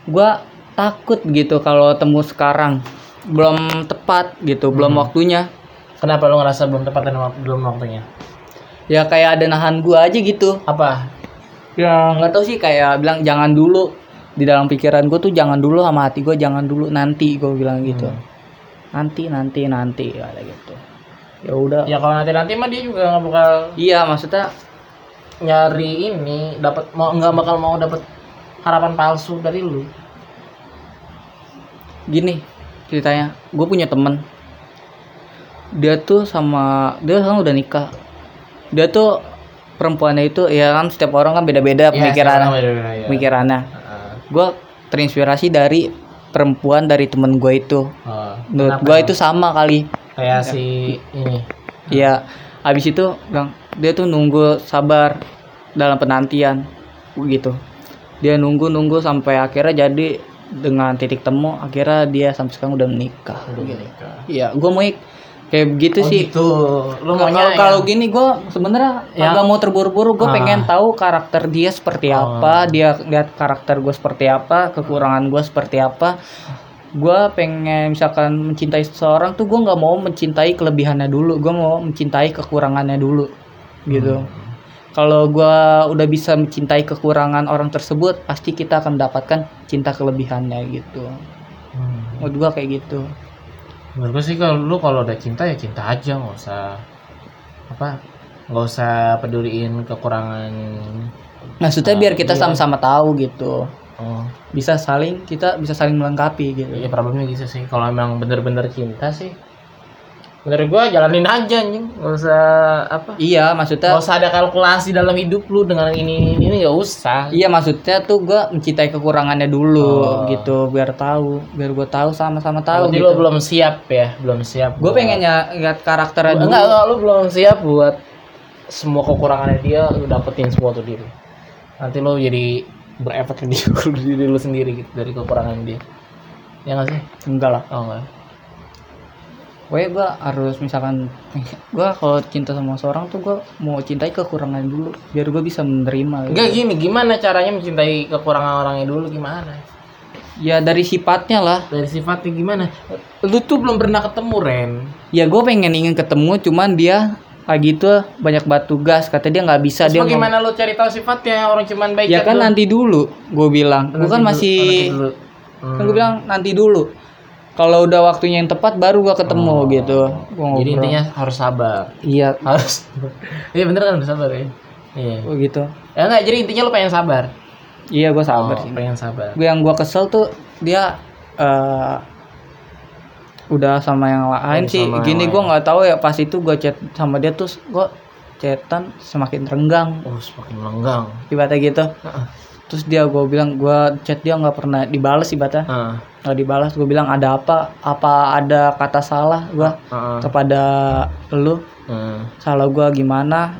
gue takut gitu kalau temu sekarang belum tepat gitu belum Hmm. waktunya kenapa lo ngerasa belum tepat dan belum waktunya? ya kayak ada nahan gue aja gitu Apa? ya nggak tahu sih kayak bilang jangan dulu di dalam pikiran gue tuh jangan dulu sama hati gue jangan dulu nanti gue bilang gitu Hmm. nanti nanti nanti ada gitu ya udah Ya kalau nanti nanti mah dia juga nggak bakal iya maksudnya nyari ini, dapat mau nggak bakal mau dapat harapan palsu dari lu. Gini ceritanya gue punya temen. Dia tuh sama dia sekarang udah nikah. Dia tuh perempuannya itu ya kan setiap orang kan beda-beda pemikiran ya. pemikirannya. Gue terinspirasi dari perempuan dari temen gue itu. Oh, menurut kenapa gue itu sama kali. Kayak si ini. Iya, habis itu bilang dia tuh nunggu sabar dalam penantian gitu. Dia nunggu nunggu sampai akhirnya jadi dengan titik temu akhirnya dia sampai sekarang udah menikah. Udah gitu. menikah. Iya, gue mau ik- kayak begitu Oh, sih. gitu. Lu Kalau kalau yang- gini gue sebenarnya Yang- agak mau terburu-buru. Gue Ah. pengen tahu karakter dia seperti Oh. apa, dia lihat karakter gue seperti apa, kekurangan gue seperti apa. Gue pengen misalkan mencintai seseorang tuh gue nggak mau mencintai kelebihannya dulu, gue mau mencintai kekurangannya dulu, gitu. Hmm. Kalau gue udah bisa mencintai kekurangan orang tersebut, pasti kita akan mendapatkan cinta kelebihannya gitu. Hmm. Menurut gue kayak gitu. Menurut gue sih kalau lu kalau udah cinta ya cinta aja nggak usah apa nggak usah peduliin kekurangan Maksudnya Ah, biar kita sama-sama tahu gitu. oh bisa saling kita bisa saling melengkapi gitu ya problemnya gitu sih kalau emang bener-bener cinta sih menurut gua jalanin aja anjing. Nggak usah apa? Iya maksudnya nggak usah ada kalkulasi dalam hidup lu dengan ini ini nggak usah. Iya maksudnya tuh gua mencintai kekurangannya dulu Oh. gitu biar tahu biar gua tahu sama-sama tahu Berarti gitu. lu belum siap ya? Belum siap gue buat- pengen ya lihat karakternya dulu. Enggak enggak lu belum siap buat semua kekurangannya dia lu dapetin semua tuh diri. Nanti lu jadi berefek ke diri, <laughs> diri lu sendiri gitu dari kekurangan dia. Ya nggak sih? Enggak lah. Oh enggak Pokoknya gue harus misalkan gue kalau cinta sama seorang tuh gue mau cintai kekurangan dulu biar gue bisa menerima gitu. enggak gini gimana caranya mencintai kekurangan orangnya dulu gimana? Ya dari sifatnya lah. Dari sifatnya gimana? Lu tuh belum pernah ketemu Ren. Ya gue pengen ingin ketemu cuman dia lagi tuh banyak batu gas kata dia nggak bisa Terus dia bagaimana lu cari tahu sifatnya orang cuman baik ya kan nanti dulu gue bilang. Gue kan masih Hmm. kan gue bilang nanti dulu kalau udah waktunya yang tepat baru gue ketemu Oh. gitu. Gua jadi ngobrol. intinya harus sabar. Iya. Harus. <laughs> Iya bener kan harus sabar ya. Iya. Oh gitu. Ya enggak jadi intinya lu pengen sabar. Iya gue sabar Oh, sih. pengen sabar. Gue yang gue kesel tuh dia eh udah sama yang lain Udah sih. gini gue nggak tahu ya pas itu gue chat sama dia tuh gue chatan semakin renggang. Oh semakin melenggang ibaratnya gitu terus dia gue bilang gue chat dia nggak pernah dibalas ibaratnya. Heeh. nggak dibalas gue bilang ada apa? Apa ada kata salah gue Heeh. kepada lu? Heeh. salah gue gimana?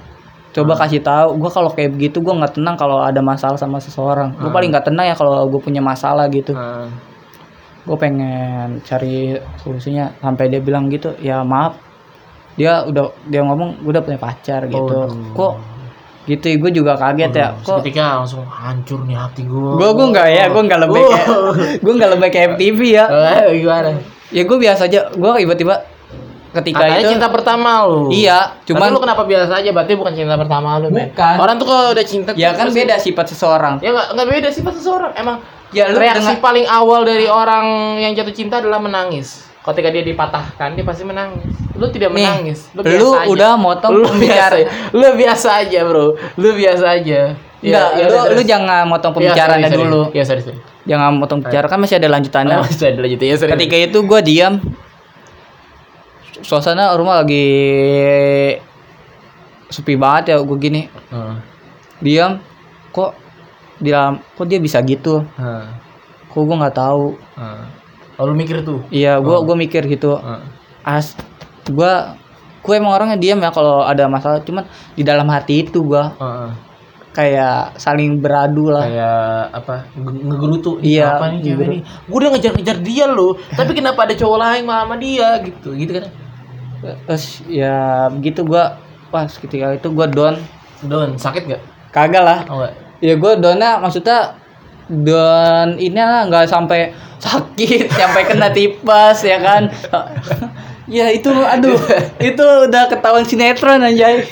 Coba kasih tahu gue kalau kayak begitu gue nggak tenang kalau ada masalah sama seseorang. Gue paling nggak tenang ya kalau gue punya masalah gitu. Heeh. gue pengen cari solusinya. Sampai dia bilang gitu ya maaf. Dia udah dia ngomong gue udah punya pacar gitu. Aduh. kok gitu gue juga kaget ya Aduh, kok Seketika langsung hancur nih hati gue. gue gue nggak ya gue nggak lebih kayak <laughs> gue nggak lebih kayak MTV ya Eh, gimana? ya gue biasa aja gue tiba-tiba ketika Katanya itu cinta pertama lu. iya Cuman lu kenapa biasa aja? Berarti bukan cinta pertama lu, men. Bukan. Orang tuh kalau udah cinta ya kan beda sifat seseorang Ya enggak enggak beda sifat seseorang. Emang ya lu reaksi dengan paling awal dari orang yang jatuh cinta adalah menangis. Ketika dia dipatahkan, dia pasti menangis. Lu tidak Nih, menangis. lu biasa aja. udah motong lu pembicaraan. biasa, lu biasa aja, Bro. Lu biasa aja. Enggak, ya lu, udah, lu terus. jangan motong Ya, pembicaraannya sorry, sorry. dulu. Ya, sorry, sorry. Jangan motong bicara kan masih ada lanjutannya. Oh, sudah dilanjutin. Ya, sorry. Ketika itu gue diam. Suasana rumah lagi sepi banget ya gue gini. Heeh. Diam. Kok di dalam kok dia bisa gitu? Heeh. Kok gue nggak tahu. Heeh. Oh, lu mikir tuh. Iya, gue Oh. gue mikir gitu. Heeh. As gue gue emang orangnya diam ya kalau ada masalah. Cuman di dalam hati itu gue Heeh. kayak saling beradu lah. kayak apa nge- ngegerutu Iya, apa nih cewek nih gue udah ngejar-ngejar dia loh tapi kenapa ada cowok lain malah sama dia gitu gitu kan Terus ya begitu gue pas ketika itu gue down. Don sakit gak Kagak lah. oh enggak ya gue donnya maksudnya don ini lah nggak sampai sakit sampai kena tipes ya kan? Ya itu aduh itu udah ketahuan sinetron anjay. <laughs>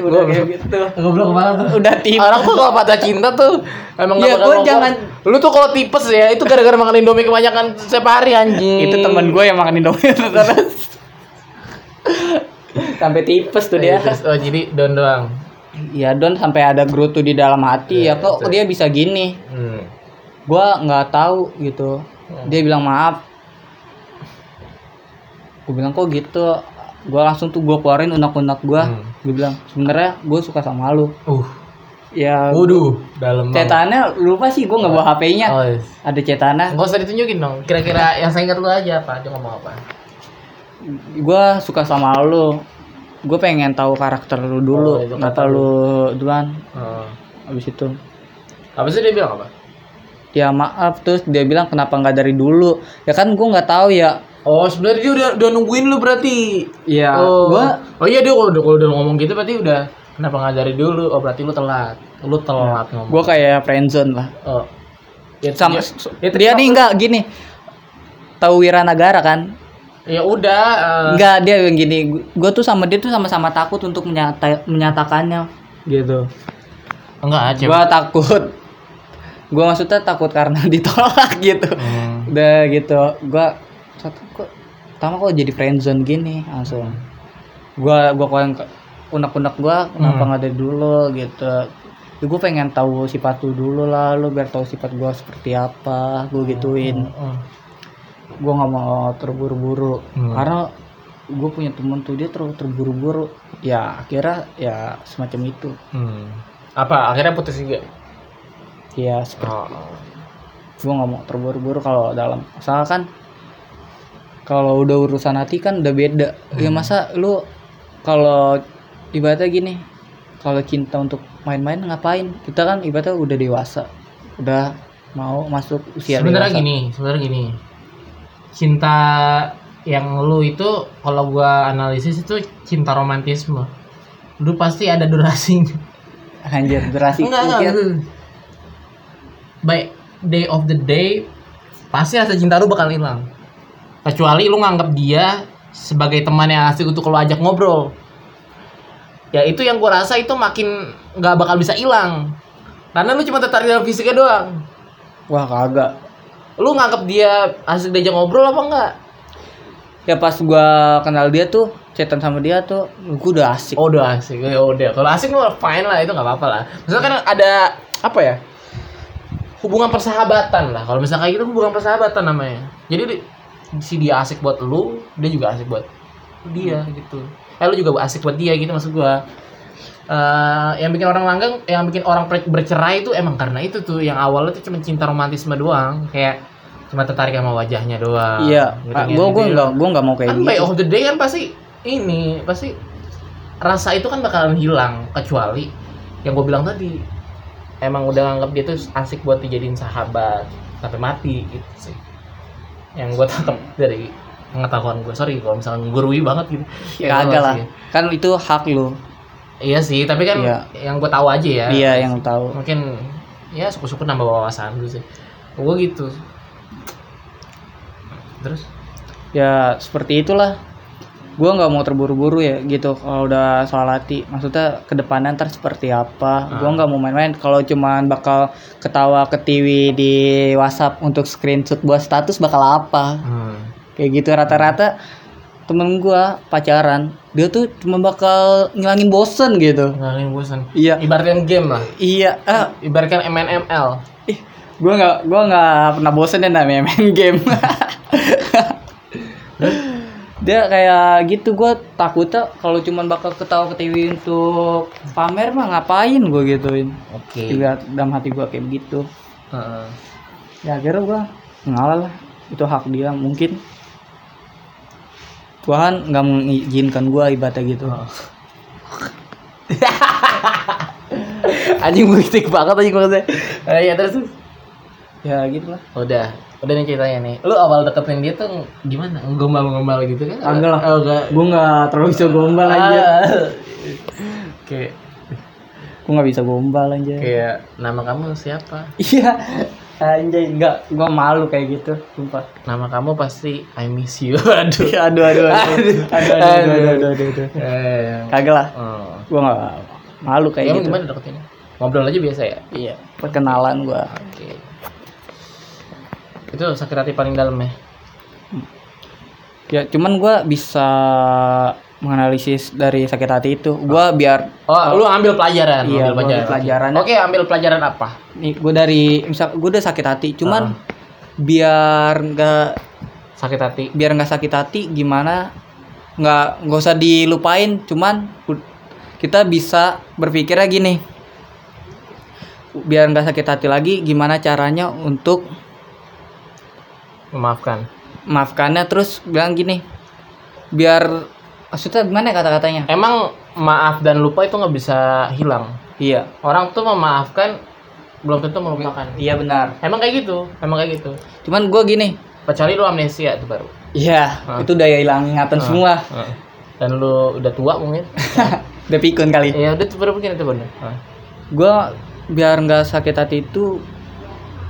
Udah kayak gitu. Goblok banget udah tipes. Orang tuh kalau patah cinta tuh emang Iya, gak bakal gua ngomong. jangan- lu tuh kalau tipes ya itu gara-gara makan indomie kebanyakan setiap hari anjing. Itu temen gue yang makan indomie. Terus <laughs> sampai tipes tuh dia. Terus, oh jadi don doang? Ya don sampai ada gerutu di dalam hati Iya, ya kok dia bisa gini? Hmm. Gua nggak tahu gitu. Dia bilang maaf. Gue bilang kok gitu? Gua langsung tuh gua keluarin unek-unek gua. Hmm. gue bilang sebenarnya gue suka sama lu. Uh. Ya waduh dalam cetannya lupa sih gue nggak bawa HP-nya oh, yes. ada cetannya nggak usah ditunjukin dong. Kira-kira yang saya ingat lu aja apa? Dia ngomong apa? Gue suka sama lu. Gue pengen tahu karakter lu dulu. Oh, nggak kata tahu lu duluan? Oh. abis itu. Apa sih dia bilang apa ya maaf terus dia bilang kenapa nggak dari dulu ya kan gue nggak tahu ya Oh sebenarnya dia udah udah nungguin lu berarti. ya oh. gua Oh iya dia kalau udah kalau udah ngomong gitu berarti udah kenapa nggak dari dulu? Oh berarti lu telat. Lu telat ngomong. gue kayak friendzone lah Oh. Ya, sama ya, ya, dia nih enggak gini tahu Wiranagara kan Ya udah. eh, enggak dia yang gini gue tuh sama dia tuh sama-sama takut untuk menyata menyatakannya gitu enggak cewek. gue takut gue maksudnya takut karena <laughs> ditolak gitu Hmm. udah gitu gue kok pertama kok jadi friendzone gini langsung gue gue kok unek-unek gue kenapa Hmm. nggak dari dulu gitu gue pengen tahu sifat lu dulu lah lu biar tahu sifat gue seperti apa gue gituin Hmm. gue nggak mau terburu-buru Hmm. karena gue punya temen tuh dia terlalu terburu-buru ya akhirnya ya semacam itu Hmm. Apa akhirnya putus juga? Ya seperti Oh. gue nggak mau terburu-buru kalau dalam soalnya kan kalau udah urusan hati kan udah beda ya Hmm. masa lu kalau ibaratnya gini kalau cinta untuk main-main ngapain kita kan ibaratnya udah dewasa udah mau masuk usia sebenarnya dewasa gini, sebenarnya gini. Cinta yang lu itu kalau gua analisis itu cinta romantisme. Lu pasti ada durasinya. anjir durasi enggak enggak. By day of the day pasti rasa cinta lu bakal hilang. Kecuali lu nganggap dia sebagai teman yang asik untuk lu ajak ngobrol. Ya itu yang gua rasa itu makin nggak bakal bisa hilang. Karena lu cuma tertarik dalam fisiknya doang. Wah kagak. Lu nganggap dia asik diajak ngobrol apa enggak ya pas gua kenal dia tuh chatan sama dia tuh gua udah asik. Oh udah asik. Ya udah. Kalau asik mah fine lah itu nggak apa-apa lah. Misalnya kan ada apa ya hubungan persahabatan lah. Kalau misalnya kayak gitu hubungan persahabatan namanya. Jadi di- si dia asik buat lu dia juga asik buat dia gitu. Eh lu juga asik buat dia gitu maksud gua. Eh, yang bikin orang langgeng, yang bikin orang bercerai itu emang karena itu tuh. Yang awalnya tuh cuma cinta romantisme doang, kayak cuma tertarik sama wajahnya doang. iya. Gitu ah, kan. Jadi, nggak gua nggak mau kayak kan gitu. by of the day kan pasti ini pasti rasa itu kan bakalan hilang. Kecuali yang gue bilang tadi emang udah nganggap dia tuh asik buat dijadiin sahabat sampai mati gitu sih. Yang gue tangkap dari pengetahuan gue sorry kalau misalnya gurui banget gitu. Ya kagak lah. sih. kan itu hak lu. Iya sih tapi kan Iya. yang gue tahu aja ya. Iya yang tahu. Mungkin ya syukur-syukur nambah wawasan gue sih. Gue gitu. Terus? Ya seperti itulah gua nggak mau terburu-buru ya gitu kalau udah soal hati. Maksudnya ke depannya ntar seperti apa? Gua Ah. nggak mau main-main. Kalau cuman bakal ketawa ke TV di WhatsApp untuk screenshot buat status bakal apa? Hmm. kayak gitu rata-rata temen gua pacaran dia tuh cuma bakal ngilangin bosen gitu. Ngalin bosan iya. Ibaratkan game lah. Iya ah, ibaratkan MNML ih gua nggak gua nggak pernah bosen deh namanya main <laughs> game dia kayak gitu gue takutnya kalau cuman bakal ketawa ke TV untuk pamer mah ngapain gue gituin. Oke. Juga dalam hati gue kayak begitu. Heeh. ya akhirnya gue ngalah lah. Itu hak dia mungkin. Tuhan nggak mengizinkan gue ibadah gitu. Oh. <laughs> anjing begitu banget anjing maksudnya. Ya terus ya gitu lah udah udah nih ceritanya nih lu awal deketin dia tuh gimana gombal-gombal gitu kan enggak lah oh, enggak gue enggak terlalu bisa gombal aja ah. oke gue nggak bisa gombal aja kayak nama kamu siapa iya Anjay, enggak, gua malu kayak gitu, sumpah. Nama kamu pasti I miss you. <laughs> Iya, aduh. aduh, aduh, aduh. Aduh, aduh, aduh, aduh, aduh. aduh, aduh. Eh. Kagak lah. Oh. Gua malu kayak Kamu gitu. Gimana deketinnya? Ngobrol aja biasa ya? Iya, perkenalan gua. Oke. Okay itu sakit hati paling dalam ya? Ya cuman gue bisa menganalisis dari sakit hati itu. Gue biar oh lu ambil pelajaran Iya, ambil ambil pelajaran. oke ambil pelajaran apa? Nih gue dari misal gue udah sakit hati cuman biar nggak sakit hati. biar nggak sakit hati gimana? Nggak nggak usah dilupain cuman kita bisa berpikirnya gini. Biar nggak sakit hati lagi gimana caranya untuk memaafkan. Maafkannya terus bilang gini biar maksudnya gimana ya kata-katanya? Emang maaf dan lupa itu nggak bisa hilang? Iya. Orang tuh memaafkan belum tentu melupakan. Iya benar. Emang kayak gitu? Emang kayak gitu? Cuman gue gini. Kecuali lu amnesia itu baru. Iya Ah. itu daya hilang ingatan Ah. semua. Heeh. dan lu udah tua mungkin? <laughs> Udah pikun kali. Ya udah baru mungkin itu benar gue biar nggak sakit hati itu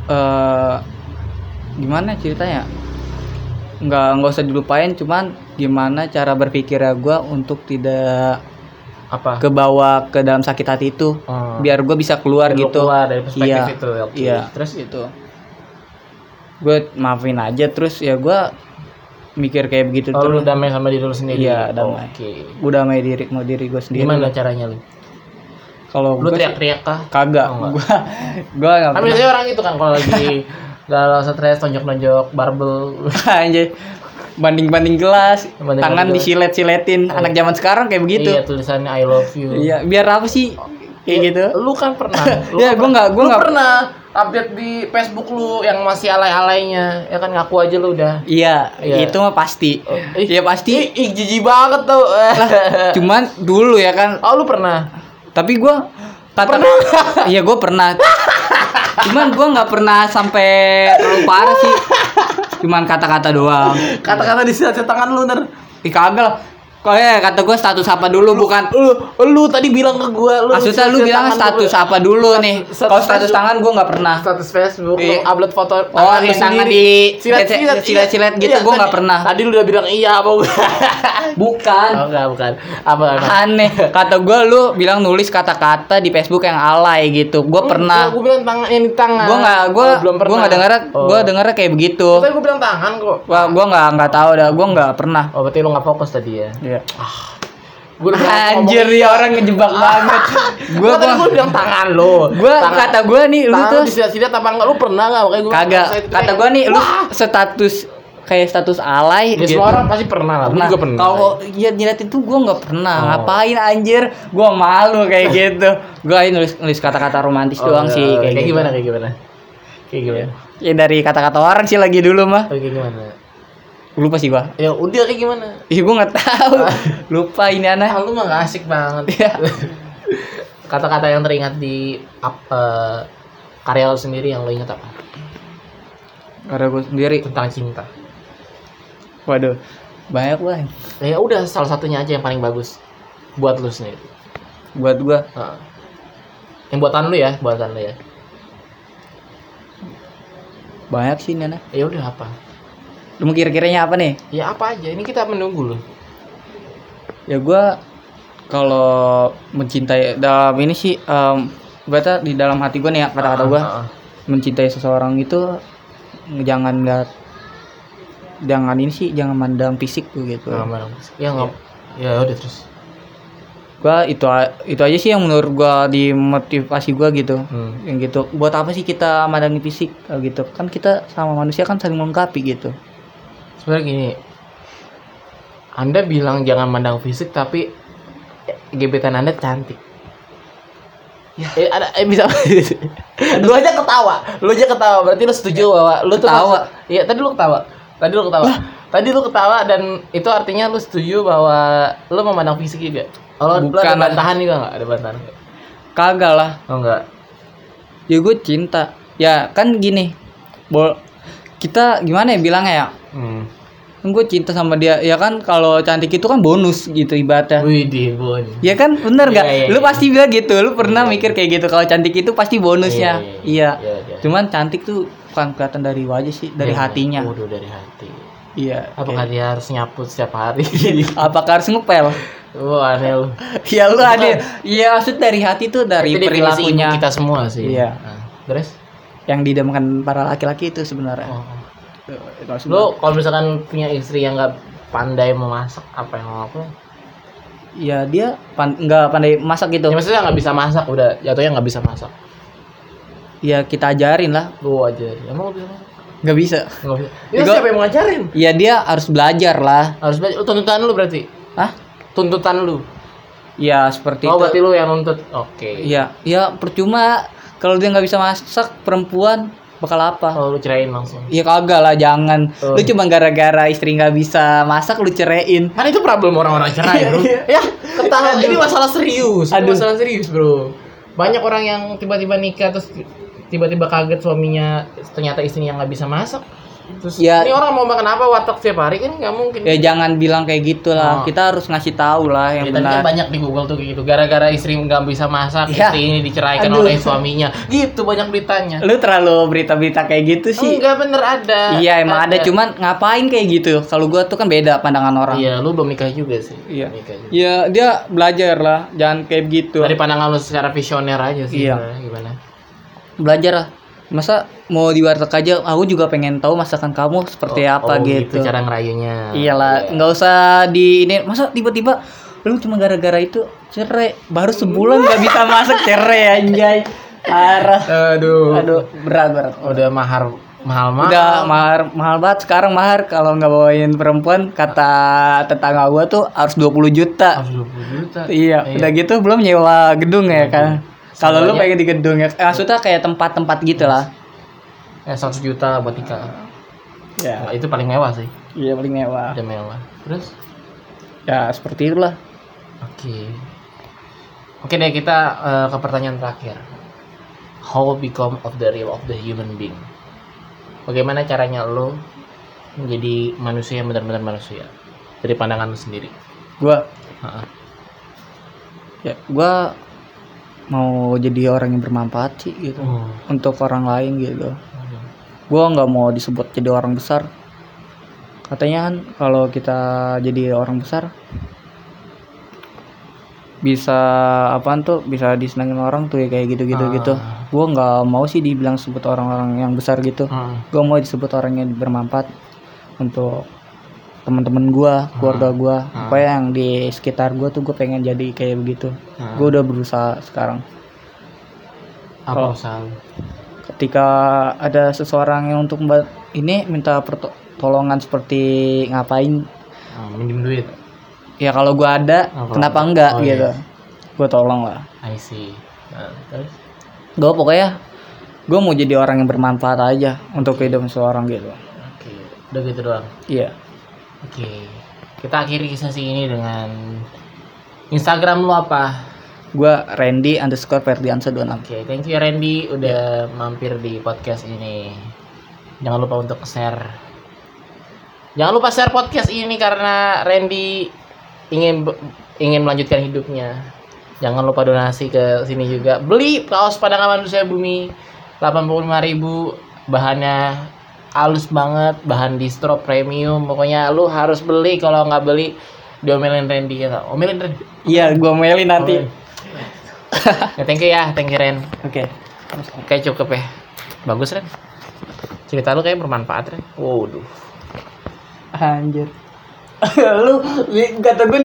eh gimana ceritanya? Nggak nggak usah dilupain cuman gimana cara berpikirnya gue untuk tidak apa? kebawa ke dalam sakit hati itu. Oh. biar gue bisa keluar Lu gitu. keluar dari perspektif Iya. itu oke. iya. Terus? Gitu. Gue maafin aja terus ya gue mikir kayak begitu oh, lu terus. damai sama diri lu sendiri? Iya, damai. oke. Gue damai diri mau diri gue sendiri. Gimana caranya lu? Kalau lu teriak-teriak kah? Kagak. Oh, gue gue nggak kan biasanya orang itu kan kalau lagi <laughs> galau stres tonjok-tonjok barbel <laughs> Anjay. Banding-banding gelas, Banding-banding tangan disilet-siletin. Anak zaman sekarang kayak begitu. iya tulisannya I love you Iya, biar apa sih? Kayak gitu. lu kan pernah <laughs> lu Ya, gua nggak- gua lu nggak- pernah update di Facebook lu yang masih alay-alaynya ya kan ngaku aja lu udah Iya, Iya. itu mah pasti. ih, Iya pasti. ih, ih jijik banget tuh <laughs> Cuman dulu ya kan. oh lu pernah Tapi gua kata Iya, gua pernah. Cuman gua nggak pernah sampai terlalu parah sih. Cuman kata-kata doang. kata-kata di silat tangan lu ntar Ih kagak lah. Kok ya kata gua status apa dulu bukan lu lu tadi bilang ke gua lu Maksudnya lu bilang status lu. apa dulu nih? Kalau status tangan gua nggak pernah. status Facebook lu Iya. upload foto Oh, tangan lu yang tangan di silat-silat iya. gitu, Iya, gua nggak tadi- pernah. tadi lu udah bilang iya apa gua <laughs> Bukan. oh enggak bukan apa apa Aneh. Kata gua lu bilang nulis kata-kata di Facebook yang alay gitu. Gua pernah. gua bilang tangan yang di tangan Gua nggak gua Oh, belum pernah nggak dengar oh. gua dengarnya kayak begitu. tapi gua bilang tangan kok Wah, gua nggak nggak tahu dah. Gua nggak pernah. oh berarti lu nggak fokus tadi ya Iya. gua udah Anjir ngomong- ya orang ngejebak banget. <laughs> gua Gua tadi gua gua bilang tangan lo gua kata gua nih lu tuh lu disilat-silat apa enggak lu pernah enggak makanya gua kagak. Kata kayak, gua nih lu status kayak status alay Ya, semua orang pasti pernah lah. Gue juga pernah. kalau ya nyilatin tuh gue nggak pernah. Oh. Ngapain anjir? Gue malu kayak <laughs> gitu. Gue nulis nulis kata-kata romantis Oh, doang sih kayak, gitu. gimana kayak gimana? Kayak gimana? Ya dari kata-kata orang sih lagi dulu mah. Oh, kayak gimana? Lupa sih gua. Ya udah kayak gimana? Ih gua nggak tahu. Lupa ini Ah, anak. lu mah gak asik banget. Iya. <laughs> Kata-kata yang teringat di ap- eh, karya lo sendiri yang lo ingat apa? Karena gue sendiri. Tentang cinta. Waduh. Banyak banget. Ya udah salah satunya aja yang paling bagus buat lu sendiri. Buat gua Heeh. Yang buatan lu ya, buatan lu ya. banyak sih ini anak. Ya udah apa? Lu mau kira-kiranya apa nih? Ya apa aja? Ini kita menunggu loh. Ya gua kalau mencintai dalam ini sih em berarti di dalam hati gua nih ya kata-kata gua Heeh. mencintai seseorang itu jangan lihat jangan ini sih jangan mandang fisik tuh gitu marah. Ya nggak. Ya udah terus. gua itu itu aja sih yang menurut gua di motivasi gua gitu Hmm. yang gitu buat apa sih kita mandangi fisik kalau gitu kan kita sama manusia kan saling melengkapi gitu Sebenarnya gini. Anda bilang jangan mandang fisik tapi gebetan Anda cantik. Ya. Eh, ada eh bisa. <laughs> lu aja ketawa. Lu aja ketawa. Berarti lu setuju bahwa lu tuh Ketawa. Iya, tadi lu ketawa. Tadi lu ketawa. Tadi lu ketawa dan itu artinya lu setuju bahwa lu memandang fisik juga. Kalau lu Bukan. ada bantahan juga enggak? Ada bantahan nggak? kagak lah Oh enggak. ya gue cinta ya kan gini bol kita gimana ya bilangnya ya Hmm. gue cinta sama dia ya kan kalau cantik itu kan bonus gitu ibaratnya Wih, di bon. Ya kan bener Iya, gak? iya, lu iya. pasti bilang gitu, lu pernah Iya, mikir kayak gitu kalau cantik itu pasti bonusnya. Iya, Iya. iya. Cuman cantik tuh bukan kelihatan dari wajah sih, dari hatinya. Waduh, dari hati. Iya. Apakah dia harus nyaput setiap hari? <laughs> Apakah harus ngepel? Wah, aneh lu. ya lu ada. Iya maksud dari hati tuh dari Itu perilakunya kita semua sih. Iya. Nah, terus? yang didamkan para laki-laki itu sebenarnya. Oh. Itu maksud Lu kalau misalkan punya istri yang nggak pandai memasak, apa yang mau aku? ya dia pan nggak pandai masak gitu. Ya maksudnya nggak bisa masak, udah jatuhnya nggak bisa masak. Ya kita ajarin lah. Lu aja. Emang lu bisa masak? Nggak bisa. Nggak bisa. Ya, Ya, siapa yang mau ngajarin? Ya dia harus belajar lah. Harus belajar. Lu tuntutan lu berarti? Hah? Tuntutan lu. Ya seperti Oh, itu. berarti lu yang nuntut. Oke. Iya, ya percuma kalau dia nggak bisa masak perempuan bakal apa? Oh, lu cerain langsung. Ya kagak lah, jangan. Oh. Lu cuma gara-gara istri nggak bisa masak lu ceraiin. Kan itu problem orang-orang cerai, Bro. ya, ketawa ini masalah serius. Ini Aduh. masalah serius, Bro. Banyak orang yang tiba-tiba nikah terus tiba-tiba kaget suaminya ternyata istrinya nggak bisa masak. Terus Ya. ini orang mau makan apa warteg setiap hari kan nggak mungkin. Ya jangan bilang kayak gitu Oh. lah. Kita harus ngasih tahu lah Ya, yang kan benar. banyak di Google tuh kayak gitu. Gara-gara istri nggak bisa masak, Ya. istri ini diceraikan Aduh. oleh suaminya. Gitu banyak beritanya. Lu terlalu berita-berita kayak gitu sih. Enggak bener ada. Iya emang ada. cuman ngapain kayak gitu? Kalau gua tuh kan beda pandangan orang. Iya, lu belum nikah juga sih. Iya. Nikah juga. Ya dia belajar lah, jangan kayak gitu. Dari pandangan lu secara visioner aja sih. Iya. Gimana? Belajar lah. Masa mau di warteg aja, aku juga pengen tahu masakan kamu seperti Oh, apa oh, gitu. Cara ngerayunya. Iyalah, Iya. nggak usah di ini. Masa tiba-tiba lu cuma gara-gara itu cerai, baru sebulan nggak bisa masak cerai anjay. Parah. Aduh. Aduh, berat berat. Udah mahar mahal mahal. Udah mahal mahal banget sekarang mahar kalau nggak bawain perempuan kata tetangga gua tuh harus 20 juta. Harus 20 juta. Iya, udah gitu belum nyewa gedung ya kan. Kalau lu pengen di gedung ya, eh, maksudnya kayak tempat-tempat gitu lah. Eh 100 juta buat nikah. Ya, Nah, itu paling mewah sih. iya paling mewah. Udah mewah. Terus? Ya, seperti itulah. Oke. Oke deh kita eh, ke pertanyaan terakhir. How become of the real of the human being? Bagaimana caranya lo menjadi manusia yang benar-benar manusia dari pandangan lo sendiri? Gua Ha-ha. ya gua mau jadi orang yang bermanfaat sih gitu. Oh. untuk orang lain gitu. Gua nggak mau disebut jadi orang besar. Katanya kan kalau kita jadi orang besar bisa apaan tuh? Bisa disenangin orang tuh ya kayak gitu gitu Ah. gitu. Gua nggak mau sih dibilang sebut orang-orang yang besar gitu. Hmm. gua mau disebut orang yang bermanfaat untuk teman-teman gua keluarga Ah. apa yang di sekitar gua tuh gue pengen jadi kayak begitu Ah. gue udah berusaha sekarang Apa usaha ketika ada seseorang yang untuk memba- ini minta perto- tolongan seperti ngapain Oh, minjem duit. ya kalau gue ada Oh, kenapa enggak oh, iya. gitu gue tolong lah I see. Nah, terus? gue pokoknya gue mau jadi orang yang bermanfaat aja untuk kehidupan seorang gitu Oke, udah gitu doang. iya Oke. Kita akhiri sesi ini dengan Instagram lu apa? gue Randy underscore Ferdiansa 26 Oke, thank you ya Randy udah mampir di podcast ini. Jangan lupa untuk share. Jangan lupa share podcast ini karena Randy ingin ingin melanjutkan hidupnya. Jangan lupa donasi ke sini juga. Beli kaos Padang Manusia Bumi 85.000 bahannya halus banget, bahan distro premium. Pokoknya lu harus beli kalau nggak beli diomelin Randy ya. Omelin Randy. iya gue mailin nanti Omelin. ya, thank you ya, thank you Ren. oke Oke cukup ya. Bagus Ren. Cerita lu kayak bermanfaat Ren. Waduh. anjir <laughs> lu kata gue